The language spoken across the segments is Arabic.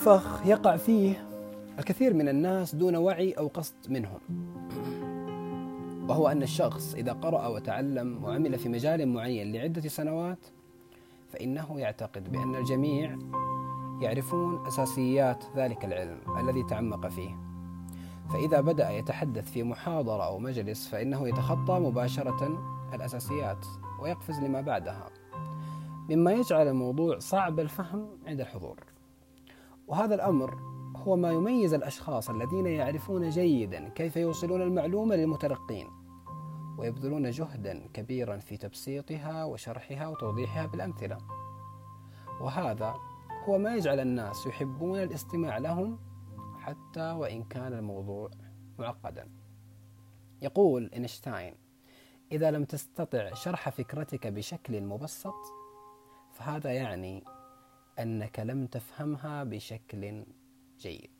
فخ يقع فيه الكثير من الناس دون وعي أو قصد منهم. وهو أن الشخص إذا قرأ وتعلم وعمل في مجال معين لعدة سنوات فإنه يعتقد بأن الجميع يعرفون أساسيات ذلك العلم الذي تعمق فيه. فإذا بدأ يتحدث في محاضرة أو مجلس فإنه يتخطى مباشرة الأساسيات ويقفز لما بعدها مما يجعل الموضوع صعب الفهم عند الحضور. وهذا الأمر هو ما يميز الأشخاص الذين يعرفون جيدا كيف يوصلون المعلومة للمتلقين ويبذلون جهدا كبيرا في تبسيطها وشرحها وتوضيحها بالأمثلة. وهذا هو ما يجعل الناس يحبون الاستماع لهم حتى وإن كان الموضوع معقدا. يقول إينشتاين إذا لم تستطع شرح فكرتك بشكل مبسط فهذا يعني أنك لم تفهمها بشكل جيد.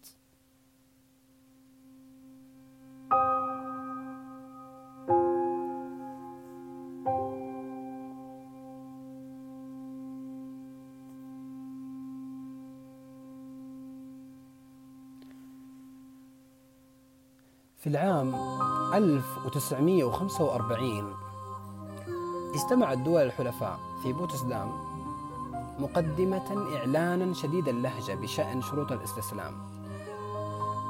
في العام 1945 اجتمعت دول الحلفاء في بوتسدام مقدمة إعلانا شديد اللهجة بشأن شروط الاستسلام.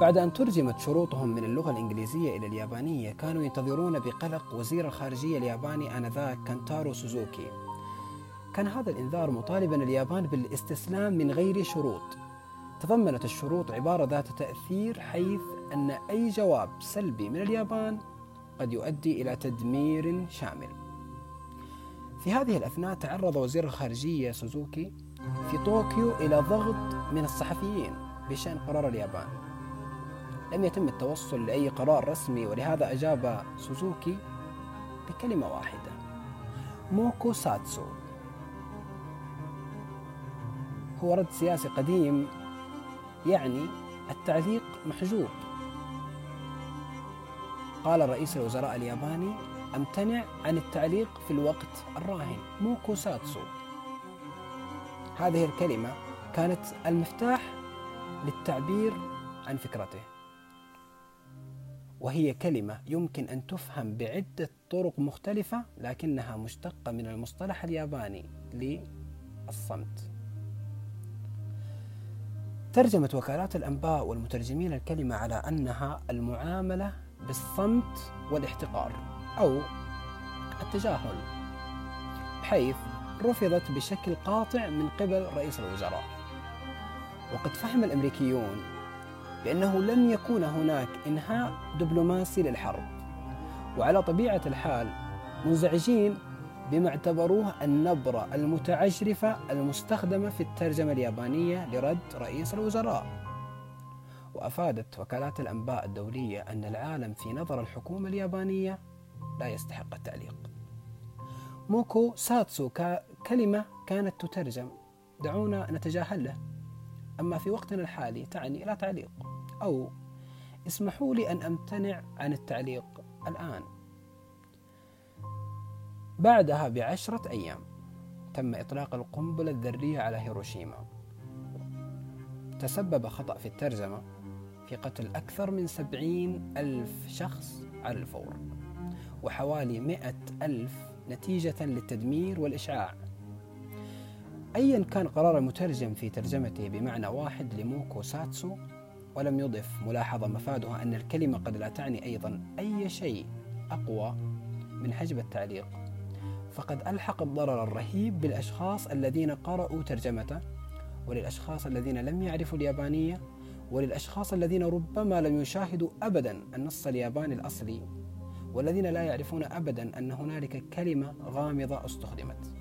بعد أن ترجمت شروطهم من اللغة الإنجليزية إلى اليابانية كانوا ينتظرون بقلق وزير الخارجية الياباني آنذاك كانتارو سوزوكي. كان هذا الإنذار مطالبا اليابان بالاستسلام من غير شروط. تضمنت الشروط عبارة ذات تأثير حيث أن أي جواب سلبي من اليابان قد يؤدي إلى تدمير شامل. في هذه الأثناء تعرض وزير الخارجية سوزوكي في طوكيو إلى ضغط من الصحفيين بشأن قرار اليابان. لم يتم التوصل لأي قرار رسمي ولهذا أجاب سوزوكي بكلمة واحدة 黙殺 هو رد سياسي قديم يعني التعليق محجوب قال رئيس الوزراء الياباني أمتنع عن التعليق في الوقت الراهن موكو ساتسو هذه الكلمة كانت المفتاح للتعبير عن فكرته. وهي كلمة يمكن أن تفهم بعدة طرق مختلفة لكنها مشتقة من المصطلح الياباني للصمت. ترجمت وكالات الأنباء والمترجمين الكلمة على أنها المعاملة بالصمت والاحتقار. أو التجاهل بحيث رفضت بشكل قاطع من قبل رئيس الوزراء. وقد فهم الأمريكيون بأنه لم يكون هناك إنهاء دبلوماسي للحرب. وعلى طبيعة الحال منزعجين بما اعتبروه النبرة المتعجرفة المستخدمة في الترجمة اليابانية لرد رئيس الوزراء. وأفادت وكالات الأنباء الدولية أن العالم في نظر الحكومة اليابانية لا يستحق التعليق. موكو ساتسو كلمة كانت تترجم. دعونا نتجاهله أما في وقتنا الحالي تعني لا تعليق. أو اسمحوا لي أن أمتنع عن التعليق الآن. بعدها بعشرة أيام تم إطلاق القنبلة الذرية على هيروشيما. تسبب خطأ في الترجمة. في قتل أكثر من سبعين ألف شخص على الفور. وحوالي مئة ألف نتيجة للتدمير والإشعاع. أيا كان قرار المترجم في ترجمته بمعنى واحد لموكو ساتسو ولم يضف ملاحظة مفادها أن الكلمة قد لا تعني أيضا أي شيء أقوى من حجب التعليق. فقد ألحق الضرر الرهيب بالأشخاص الذين قرأوا ترجمته وللأشخاص الذين لم يعرفوا اليابانية وللأشخاص الذين ربما لم يشاهدوا أبدا النص الياباني الأصلي. والذين لا يعرفون أبدا أن هنالك كلمة غامضة استخدمت.